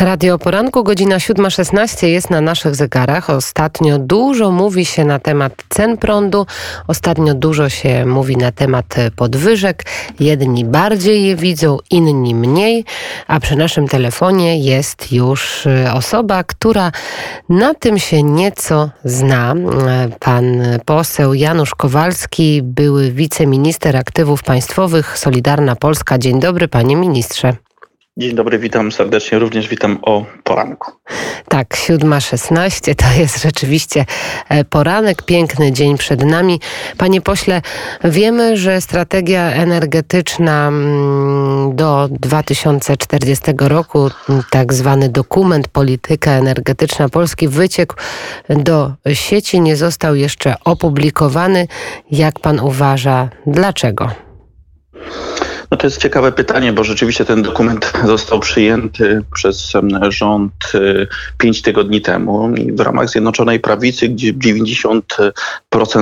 Radio Poranku, godzina 7.16 jest na naszych zegarach. Ostatnio dużo mówi się na temat cen prądu, ostatnio dużo się mówi na temat podwyżek. Jedni bardziej je widzą, inni mniej, a przy naszym telefonie jest już y, osoba, która na tym się nieco zna. Pan poseł Janusz Kowalski, były wiceminister aktywów państwowych Solidarna Polska. Dzień dobry, panie ministrze. Dzień dobry, witam serdecznie, również witam o poranku. Tak, 7.16 to jest rzeczywiście e, poranek, piękny dzień przed nami. Panie pośle, wiemy, że strategia energetyczna mm, do 2040 roku, tak zwany dokument Polityka Energetyczna Polski, wyciekł do sieci, nie został jeszcze opublikowany. Jak pan uważa, dlaczego? No to jest ciekawe pytanie, bo rzeczywiście ten dokument został przyjęty przez rząd y, pięć tygodni temu i w ramach Zjednoczonej Prawicy, gdzie 90%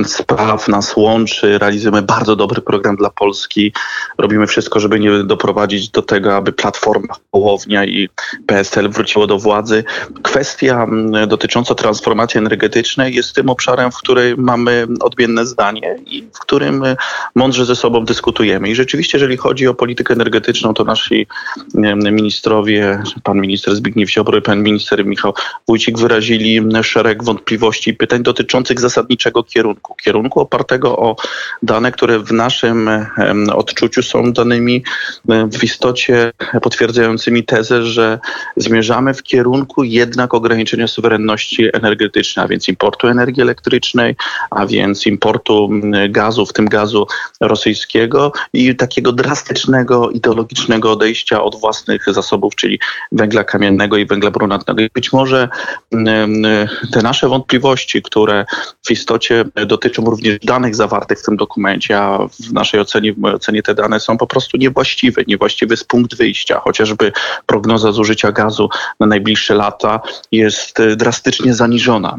spraw nas łączy, realizujemy bardzo dobry program dla Polski. Robimy wszystko, żeby nie doprowadzić do tego, aby Platforma Połownia i PSL wróciło do władzy. Kwestia dotycząca transformacji energetycznej jest tym obszarem, w którym mamy odmienne zdanie i w którym mądrze ze sobą dyskutujemy. I rzeczywiście, jeżeli chodzi chodzi o politykę energetyczną, to nasi ministrowie, pan minister Zbigniew Ziobro i pan minister Michał Wójcik wyrazili szereg wątpliwości i pytań dotyczących zasadniczego kierunku. Kierunku opartego o dane, które w naszym odczuciu są danymi w istocie potwierdzającymi tezę, że zmierzamy w kierunku jednak ograniczenia suwerenności energetycznej, a więc importu energii elektrycznej, a więc importu gazu, w tym gazu rosyjskiego i takiego drastycznego drastycznego, ideologicznego odejścia od własnych zasobów, czyli węgla kamiennego i węgla brunatnego. I być może mm, te nasze wątpliwości, które w istocie dotyczą również danych zawartych w tym dokumencie, a w naszej ocenie, w mojej ocenie te dane są po prostu niewłaściwe. Niewłaściwy jest punkt wyjścia. Chociażby prognoza zużycia gazu na najbliższe lata jest drastycznie zaniżona.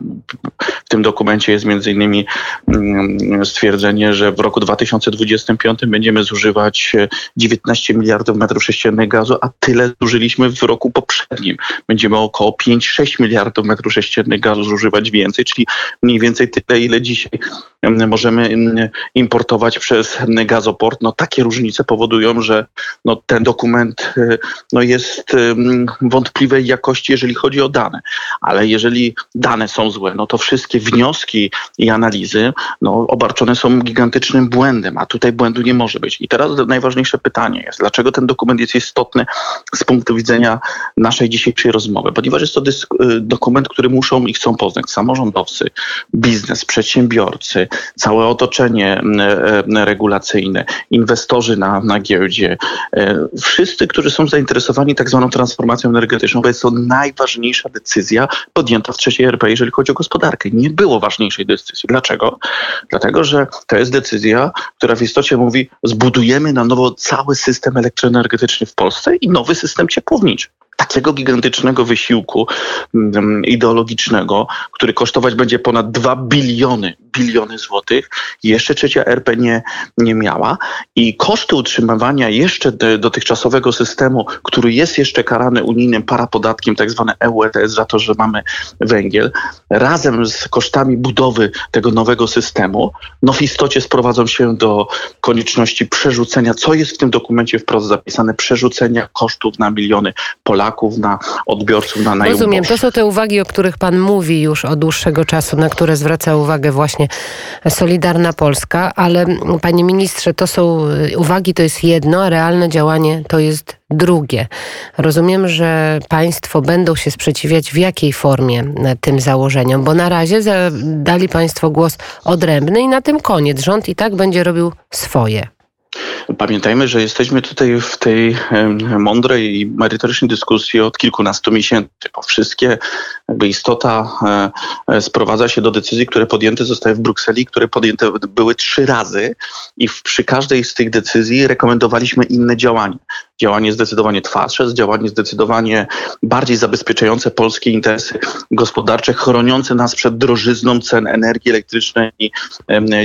Tym dokumencie jest między innymi mm, stwierdzenie, że w roku 2025 będziemy zużywać 19 miliardów metrów sześciennych gazu, a tyle zużyliśmy w roku poprzednim. Będziemy około 5-6 miliardów metrów sześciennych gazu zużywać więcej, czyli mniej więcej tyle, ile dzisiaj możemy importować przez gazoport. No, takie różnice powodują, że no, ten dokument e, no, jest wątpliwej jakości, jeżeli chodzi o dane. Ale jeżeli dane są złe, no to wszystkie wnioski i analizy no, obarczone są gigantycznym błędem, a tutaj błędu nie może być. I teraz najważniejsze pytanie jest, dlaczego ten dokument jest istotny z punktu widzenia naszej dzisiejszej rozmowy? Ponieważ jest to y, dokument, który muszą i chcą poznać samorządowcy, biznes, przedsiębiorcy, całe otoczenie e, regulacyjne, inwestorzy na, na giełdzie, e, wszyscy, którzy są zainteresowani tak zwaną transformacją energetyczną, bo jest to najważniejsza decyzja podjęta w trzeciej RP, jeżeli chodzi o gospodarkę. Nie było ważniejszej decyzji. Dlaczego? Dlatego, że to jest decyzja, która w istocie mówi, zbudujemy na nowo cały system elektroenergetyczny w Polsce i nowy system ciepłowniczy takiego gigantycznego wysiłku um, ideologicznego, który kosztować będzie ponad 2 biliony, biliony złotych, jeszcze trzecia RP nie, nie miała i koszty utrzymywania jeszcze dotychczasowego systemu, który jest jeszcze karany unijnym parapodatkiem, tak zwane EU ETS za to, że mamy węgiel, razem z kosztami budowy tego nowego systemu, no w istocie sprowadzą się do konieczności przerzucenia, co jest w tym dokumencie wprost zapisane, przerzucenia kosztów na miliony Polaków, na odbiorców, na najemców. Rozumiem, to są te uwagi, o których Pan mówi już od dłuższego czasu, na które zwraca uwagę właśnie Solidarna Polska, ale Panie Ministrze, to są uwagi, to jest jedno, a realne działanie to jest drugie. Rozumiem, że Państwo będą się sprzeciwiać w jakiej formie tym założeniom, bo na razie dali Państwo głos odrębny i na tym koniec. Rząd i tak będzie robił swoje. Pamiętajmy, że jesteśmy tutaj w tej mądrej i merytorycznej dyskusji od kilkunastu miesięcy, bo wszystkie jakby istota e, e, sprowadza się do decyzji, które podjęte zostały w Brukseli, które podjęte były trzy razy i przy każdej z tych decyzji rekomendowaliśmy inne działania. Działanie zdecydowanie twardsze, działanie zdecydowanie bardziej zabezpieczające polskie interesy gospodarcze, chroniące nas przed drożyzną cen energii elektrycznej i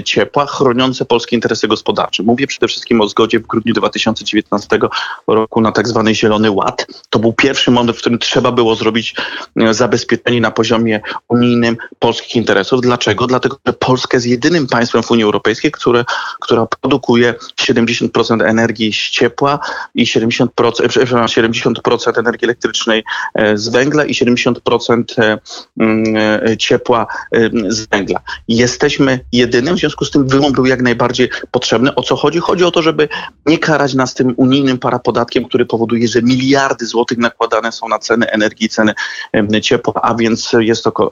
ciepła, chroniące polskie interesy gospodarcze. Mówię przede wszystkim o zgodzie w grudniu 2019 roku na tak zwany Zielony Ład. To był pierwszy moment, w którym trzeba było zrobić e, zabezpieczenie na poziomie unijnym polskich interesów. Dlaczego? Dlatego, że Polska jest jedynym państwem w Unii Europejskiej, które, która produkuje 70% energii z ciepła i 70%, 70% energii elektrycznej e, z węgla i 70% e, mm, ciepła z węgla. Jesteśmy jedynym, w związku z tym wymóg był jak najbardziej potrzebny. O co chodzi? Chodzi o to, żeby nie karać nas tym unijnym parapodatkiem, który powoduje, że miliardy złotych nakładane są na ceny energii, ceny ciepła, a więc jest to,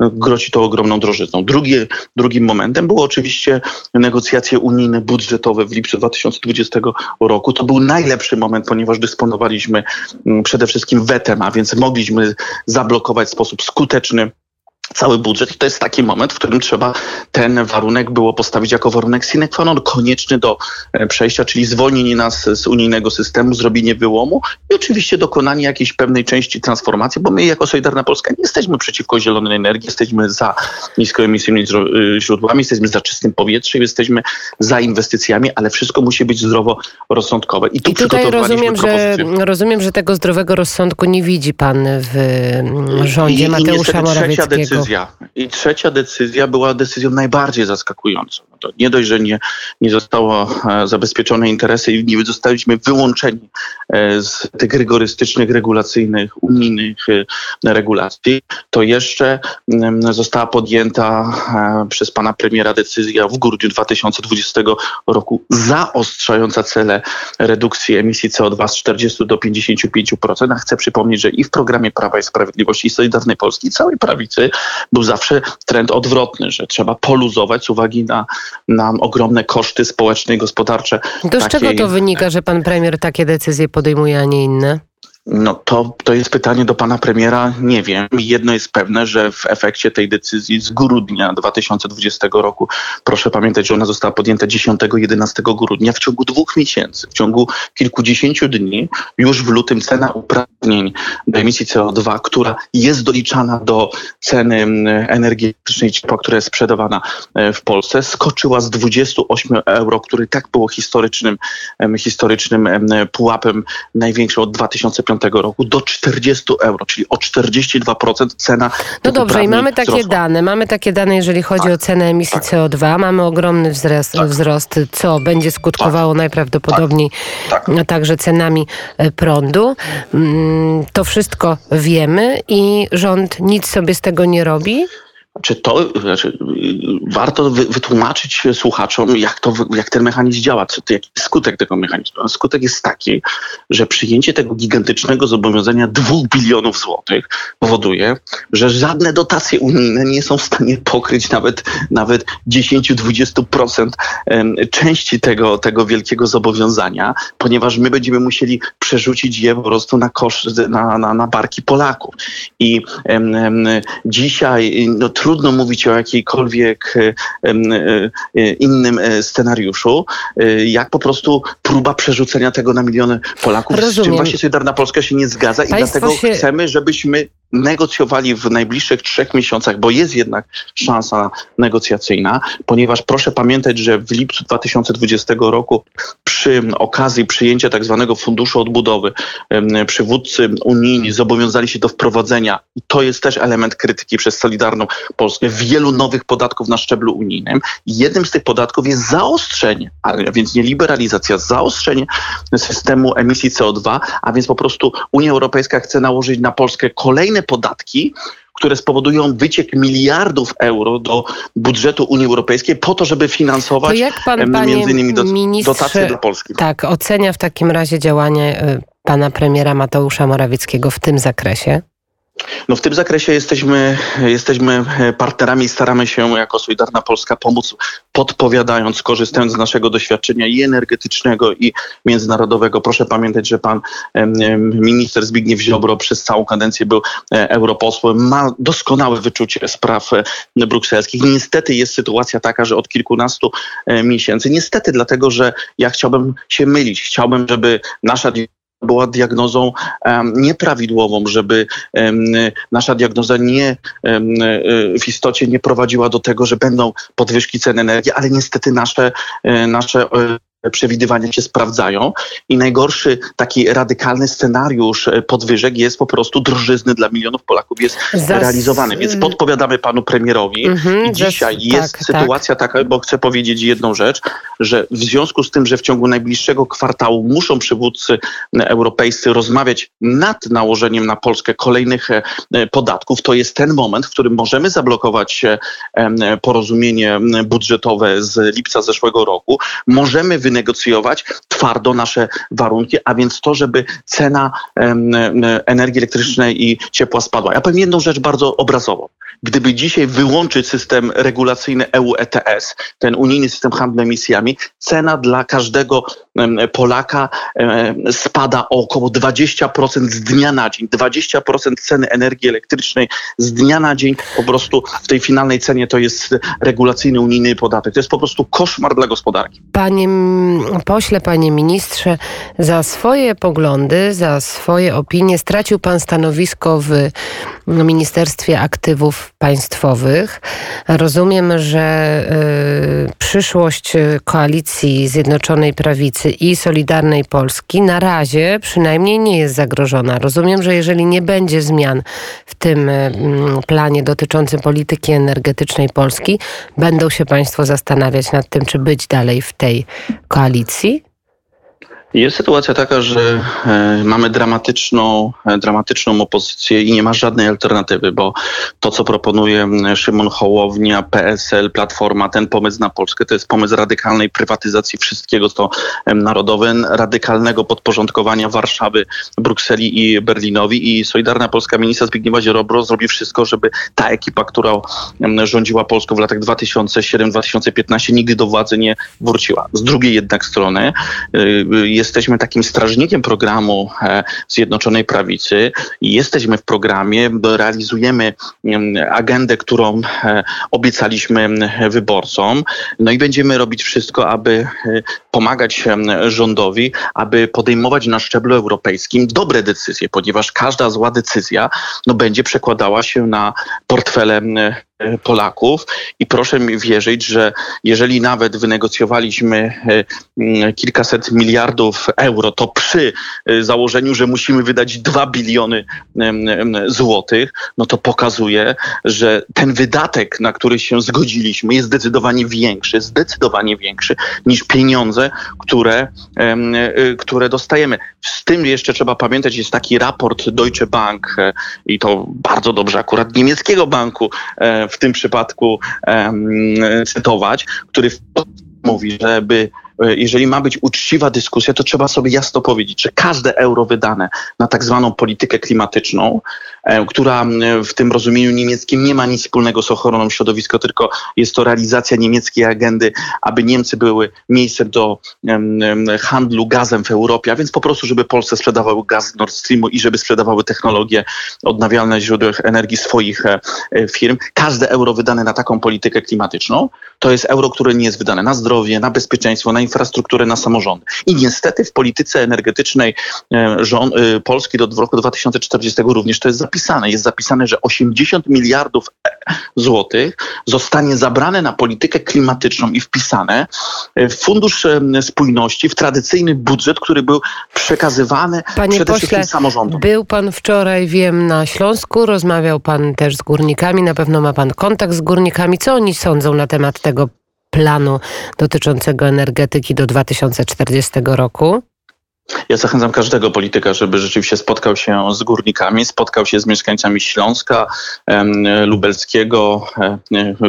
e, grozi to ogromną drożyzną. Drugi, drugim momentem było oczywiście negocjacje unijne budżetowe w lipcu 2020 roku. To był najlepszy moment, ponieważ dysponowaliśmy przede wszystkim wetem, a więc mogliśmy zablokować w sposób skuteczny cały budżet i to jest taki moment, w którym trzeba ten warunek było postawić jako warunek sine qua non, konieczny do e, przejścia, czyli zwolnienie nas z unijnego systemu, zrobienie wyłomu i oczywiście dokonanie jakiejś pewnej części transformacji, bo my jako Solidarna Polska nie jesteśmy przeciwko zielonej energii, jesteśmy za niskoemisyjnymi y, źródłami, jesteśmy za czystym powietrzem, jesteśmy za inwestycjami, ale wszystko musi być zdrowo rozsądkowe. I, tu I tutaj rozumiem że, rozumiem, że tego zdrowego rozsądku nie widzi pan w mm, rządzie I, Mateusza i Morawieckiego decyzja. I trzecia decyzja była decyzją najbardziej zaskakującą. To nie dość, że nie, nie zostało e, zabezpieczone interesy i nie zostaliśmy wyłączeni e, z tych rygorystycznych, regulacyjnych, unijnych e, regulacji, to jeszcze mm, została podjęta przez pana premiera decyzja w grudniu 2020 roku zaostrzająca cele redukcji emisji CO2 z 40 do 55%. A chcę przypomnieć, że i w programie Prawa i Sprawiedliwości i Solidarnej Polski i całej prawicy był zawsze trend odwrotny, że trzeba poluzować z uwagi na, na ogromne koszty społeczne i gospodarcze. To z czego to wynika, że pan premier takie decyzje podejmuje, a nie inne? No to, to jest pytanie do pana premiera. Nie wiem. Jedno jest pewne, że w efekcie tej decyzji z grudnia 2020 roku, proszę pamiętać, że ona została podjęta 10-11 grudnia, w ciągu dwóch miesięcy, w ciągu kilkudziesięciu dni, już w lutym cena uprawnień do emisji CO2, która jest doliczana do ceny energii elektrycznej która jest sprzedawana e, w Polsce, skoczyła z 28 euro, który tak było historycznym, historycznym pułapem największym od 2005 roku do 40 euro, czyli o 42% cena. No dobrze, i mamy takie wzrosła. dane. Mamy takie dane, jeżeli chodzi tak, o cenę emisji tak. CO2. Mamy ogromny wzrost, tak. wzrost co będzie skutkowało tak. najprawdopodobniej tak. tak. także cenami e, prądu. Mm, to wszystko wiemy i rząd nic sobie z tego nie robi? Czy to, znaczy, warto wytłumaczyć słuchaczom, jak, to, jak ten mechanizm działa, co, jaki jest skutek tego mechanizmu. Skutek jest taki, że przyjęcie tego gigantycznego zobowiązania 2 bilionów złotych powoduje, że żadne dotacje unijne nie są w stanie pokryć nawet, nawet 10-20% części tego, tego wielkiego zobowiązania, ponieważ my będziemy musieli przerzucić je po prostu na, kosz, na, na, na barki Polaków. I em, em, dzisiaj no, trudno mówić o jakiejkolwiek e, e, innym e, scenariuszu, jak po prostu próba przerzucenia tego na miliony Polaków, Rozumiem. z czym właśnie Solidarna Polska się nie zgadza Państwo i dlatego się... chcemy, żebyśmy negocjowali w najbliższych trzech miesiącach, bo jest jednak szansa negocjacyjna, ponieważ proszę pamiętać, że w lipcu 2020 roku przy okazji przyjęcia tak zwanego Funduszu Odbudowy przywódcy unijni zobowiązali się do wprowadzenia, i to jest też element krytyki przez Solidarną Polskę, wielu nowych podatków na szczeblu unijnym. Jednym z tych podatków jest zaostrzenie, a więc nie liberalizacja, zaostrzenie systemu emisji CO2, a więc po prostu Unia Europejska chce nałożyć na Polskę kolejne podatki, które spowodują wyciek miliardów euro do budżetu Unii Europejskiej po to, żeby finansować to jak pan, między innymi do, dotacje dla Polski. Tak, ocenia w takim razie działanie y, pana premiera Mateusza Morawieckiego w tym zakresie? No w tym zakresie jesteśmy, jesteśmy partnerami i staramy się jako Solidarna Polska pomóc, podpowiadając, korzystając z naszego doświadczenia i energetycznego, i międzynarodowego. Proszę pamiętać, że pan minister Zbigniew Ziobro przez całą kadencję był e, europosłem, ma doskonałe wyczucie spraw e, brukselskich. Niestety jest sytuacja taka, że od kilkunastu e, miesięcy, niestety dlatego, że ja chciałbym się mylić, chciałbym, żeby nasza była diagnozą nieprawidłową, żeby nasza diagnoza nie um, w istocie nie prowadziła do tego, że będą podwyżki cen energii, ale niestety nasze, e, nasze przewidywania się sprawdzają i najgorszy taki radykalny scenariusz e, podwyżek jest po prostu drożyzny dla milionów Polaków jest Zas... realizowany. Więc podpowiadamy panu premierowi mm-hmm, i dzisiaj Zas... jest tak, sytuacja tak. taka, bo chcę powiedzieć jedną rzecz, że w związku z tym, że w ciągu najbliższego kwartału muszą przywódcy europejscy rozmawiać nad nałożeniem na Polskę kolejnych e, podatków, to jest ten moment, w którym możemy zablokować porozumienie budżetowe z lipca zeszłego roku. Możemy wynegocjować twardo nasze warunki, a więc to, żeby cena energii elektrycznej i ciepła spadła. Ja powiem jedną rzecz bardzo obrazową. Gdyby dzisiaj wyłączyć system regulacyjny EU ETS, ten unijny system handlu emisjami, cena dla każdego Polaka spada o około 20% z dnia na dzień. 20% ceny energii elektrycznej z dnia na dzień po prostu w tej finalnej cenie to jest regulacyjny unijny podatek. To jest po prostu koszmar dla gospodarki. Panie pośle, panie ministrze, za swoje poglądy, za swoje opinie stracił pan stanowisko w Ministerstwie Aktywów Państwowych. Rozumiem, że y, przyszłość koalicji Zjednoczonej Prawicy i Solidarnej Polski na razie przynajmniej nie jest zagrożona. Rozumiem, że jeżeli nie będzie zmian w tym y, planie dotyczącym polityki energetycznej Polski, będą się państwo zastanawiać nad tym, czy być dalej w tej koalicji. Jest sytuacja taka, że e, mamy dramatyczną, e, dramatyczną opozycję i nie ma żadnej alternatywy, bo to, co proponuje Szymon Hołownia, PSL, Platforma, ten pomysł na Polskę, to jest pomysł radykalnej prywatyzacji wszystkiego, co narodowe, radykalnego podporządkowania Warszawy, Brukseli i Berlinowi i Solidarna Polska ministra Zbigniewa Ziobro zrobi wszystko, żeby ta ekipa, która rządziła Polską w latach 2007-2015 nigdy do władzy nie wróciła. Z drugiej jednak strony e, jest jesteśmy takim strażnikiem programu e, Zjednoczonej Prawicy i jesteśmy w programie, realizujemy agendę, którą e, obiecaliśmy wyborcom. No i będziemy robić wszystko, aby e, pomagać rządowi, aby podejmować na szczeblu europejskim dobre decyzje, ponieważ każda zła decyzja no, będzie przekładała się na portfele E, Polaków i proszę mi wierzyć, że jeżeli nawet wynegocjowaliśmy e, kilkaset miliardów euro, to przy e, założeniu, że musimy wydać dwa biliony złotych, no to pokazuje, że ten wydatek, na który się zgodziliśmy, jest zdecydowanie większy, zdecydowanie większy niż pieniądze, które, które dostajemy. Z tym jeszcze trzeba pamiętać, jest taki raport Deutsche Bank i to bardzo dobrze akurat niemieckiego banku w tym przypadku cytować, który mówi, żeby E, jeżeli ma być uczciwa dyskusja, to trzeba sobie jasno powiedzieć, że każde euro wydane na tak zwaną politykę klimatyczną, która w tym rozumieniu niemieckim nie ma nic wspólnego z ochroną środowiska, tylko jest to realizacja niemieckiej agendy, aby Niemcy były miejscem do handlu gazem w Europie, a więc po prostu, żeby Polsce sprzedawały gaz Nord Streamu i żeby sprzedawały technologie odnawialne źródeł energii swoich e, firm. Każde euro wydane na taką politykę klimatyczną to jest euro, które nie jest wydane na zdrowie, na bezpieczeństwo, na infrastrukturę, na samorządy. I niestety w polityce energetycznej e, rząd, e, Polski do roku 2040 również to jest zapisane. Jest zapisane, że 80 miliardów e, złotych zostanie zabrane na politykę klimatyczną i wpisane w Fundusz Spójności, w tradycyjny budżet, który był przekazywany Panie przede pośle, wszystkim samorządom. Był pan wczoraj, wiem, na Śląsku, rozmawiał pan też z górnikami, na pewno ma pan kontakt z górnikami. Co oni sądzą na temat tego planu dotyczącego energetyki do 2040 roku? Ja zachęcam każdego polityka, żeby rzeczywiście spotkał się z górnikami, spotkał się z mieszkańcami Śląska, Lubelskiego,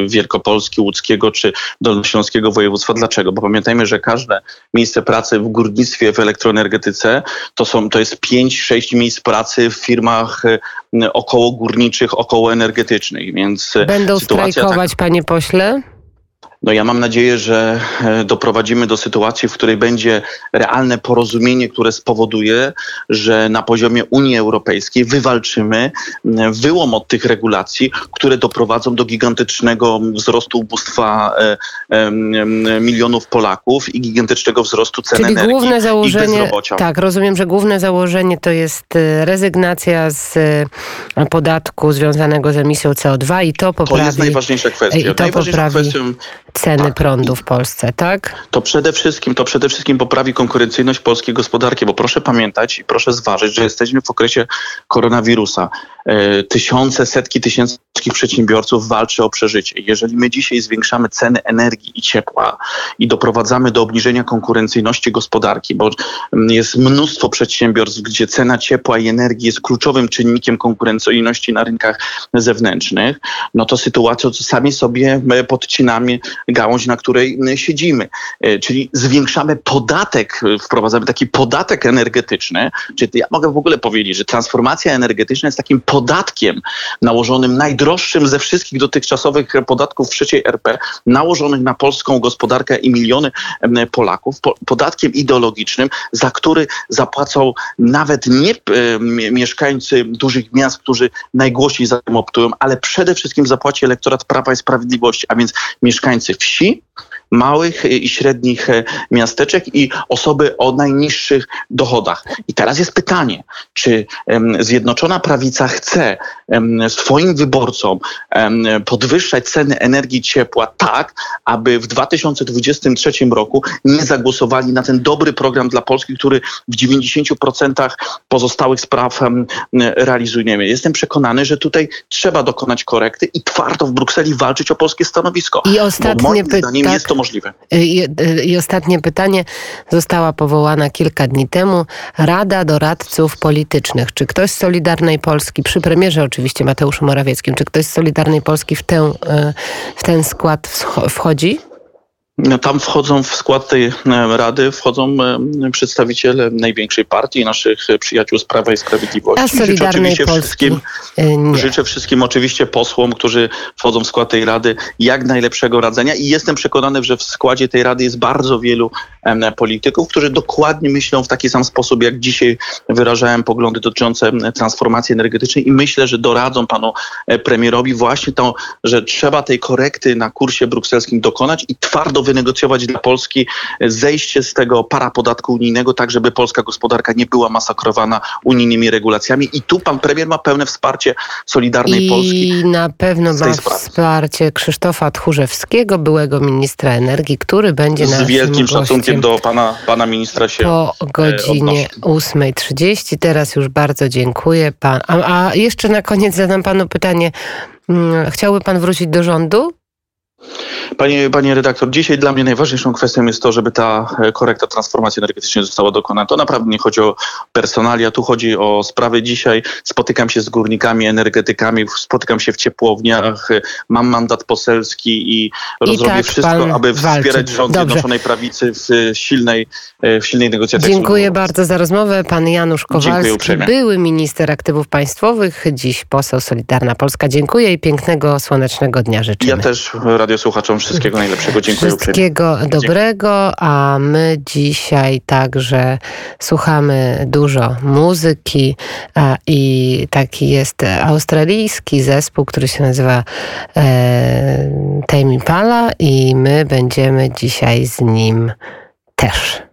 Wielkopolski, Łódzkiego czy Dolnośląskiego województwa. Dlaczego? Bo pamiętajmy, że każde miejsce pracy w górnictwie, w elektroenergetyce to, są, to jest 5-6 miejsc pracy w firmach około górniczych, około energetycznych. Więc Będą strajkować, tak... panie pośle? No ja mam nadzieję, że e, doprowadzimy do sytuacji, w której będzie realne porozumienie, które spowoduje, że na poziomie Unii Europejskiej wywalczymy wyłom od tych regulacji, które doprowadzą do gigantycznego wzrostu ubóstwa e, milionów Polaków i gigantycznego wzrostu cen Czyli energii główne założenie, i bezrobocia. Tak, rozumiem, że główne założenie to jest e, rezygnacja z podatku związanego z emisją CO2 i to poprawi... To jest najważniejsza kwestia. I to najważniejszą poprawi kwestią ceny tak. prądu w Polsce, tak? To przede wszystkim, to przede wszystkim poprawi konkurencyjność polskiej gospodarki, bo proszę pamiętać i proszę zważyć, że jesteśmy w okresie koronawirusa. E, tysiące, setki tysięcy przedsiębiorców walczy o przeżycie. Jeżeli my dzisiaj zwiększamy ceny energii i ciepła i doprowadzamy do obniżenia konkurencyjności gospodarki, bo jest mnóstwo przedsiębiorstw, gdzie cena ciepła i energii jest kluczowym czynnikiem konkurencyjności na rynkach zewnętrznych, no to sytuacją sami sobie podcinamy gałąź, na której siedzimy. E, czyli zwiększamy podatek, wprowadzamy taki podatek energetyczny. Czyli ja mogę w ogóle powiedzieć, że transformacja energetyczna jest takim podatkiem nałożonym najdroższym ze wszystkich dotychczasowych podatków w trzeciej RP, nałożonych na polską gospodarkę i miliony Polaków, podatkiem ideologicznym, za który zapłacą nawet nie mieszkańcy dużych miast, którzy najgłośniej za tym optują, ale przede wszystkim zapłaci elektorat Prawa i Sprawiedliwości, a więc mieszkańcy wsi, małych i średnich e, miasteczek i osoby o najniższych dochodach. I teraz jest pytanie, czy Zjednoczona Prawica chce swoim wyborcom podwyższać ceny energii ciepła tak, aby w 2023 roku nie zagłosowali na ten dobry program dla Polski, który w 90% pozostałych spraw realizujemy. Jestem przekonany, że tutaj trzeba dokonać korekty i twardo w Brukseli walczyć o polskie stanowisko. I ostatnie pytanie. Tak, jest to możliwe. I, I, ostatnie pytanie. Została powołana kilka dni temu Rada Doradców Politycznych. Czy ktoś z Solidarnej Polski, przy premierze oczywiście Mateuszu Morawieckim, czy ktoś z Solidarnej Polski w, tę, e, w ten skład wchodzi? Tam wchodzą w skład tej e, rady, wchodzą e, przedstawiciele największej partii, naszych przyjaciół z Prawa i Sprawiedliwości. Życzę Polski wszystkim, nie. Życzę wszystkim oczywiście posłom, którzy wchodzą w skład tej rady jak najlepszego radzenia i jestem przekonany, że w składzie tej rady jest bardzo wielu polityków, którzy dokładnie myślą w taki sam sposób, jak dzisiaj wyrażałem poglądy dotyczące transformacji energetycznej i myślę, że doradzą panu e, premierowi właśnie to, że trzeba tej korekty na kursie brukselskim dokonać i twardo wynegocjować dla Polski zejście z tego parapodatku unijnego, tak żeby polska gospodarka nie była masakrowana unijnymi regulacjami. I tu pan premier ma pełne wsparcie Solidarnej I Polski. I na pewno ma wsparcie Krzysztofa Tchórzewskiego, byłego ministra energii, który będzie z wielkim szacunkiem do pana, pana ministra się Po e, godzinie 8.30. Teraz już bardzo dziękuję. Pan. A, a jeszcze na koniec zadam panu pytanie. Mm, chciałby pan wrócić do rządu? Panie, panie redaktor, dzisiaj dla mnie najważniejszą kwestią jest to, żeby ta e, korekta transformacji energetycznej została dokonana. To naprawdę nie chodzi o personalia, tu chodzi o sprawy dzisiaj. Spotykam się z górnikami, energetykami, spotykam się w ciepłowniach, mam mandat poselski i, I tak wszystko, aby walczy. wspierać rząd Dobrze. Zjednoczonej Prawicy w silnej, e, w silnej negocjacji. Dziękuję bardzo za rozmowę. Pan Janusz Kowalski, były minister aktywów państwowych, dziś poseł Solidarna Polska. Dziękuję i pięknego, słonecznego dnia życzę. Ja też radiosłuchaczom wszystkiego najlepszego. Dziękuję Wszystkiego uprzejmie. dobrego, a my dzisiaj także słuchamy dużo muzyki i taki jest australijski zespół, który się nazywa e, Tame Impala i my będziemy dzisiaj z nim też.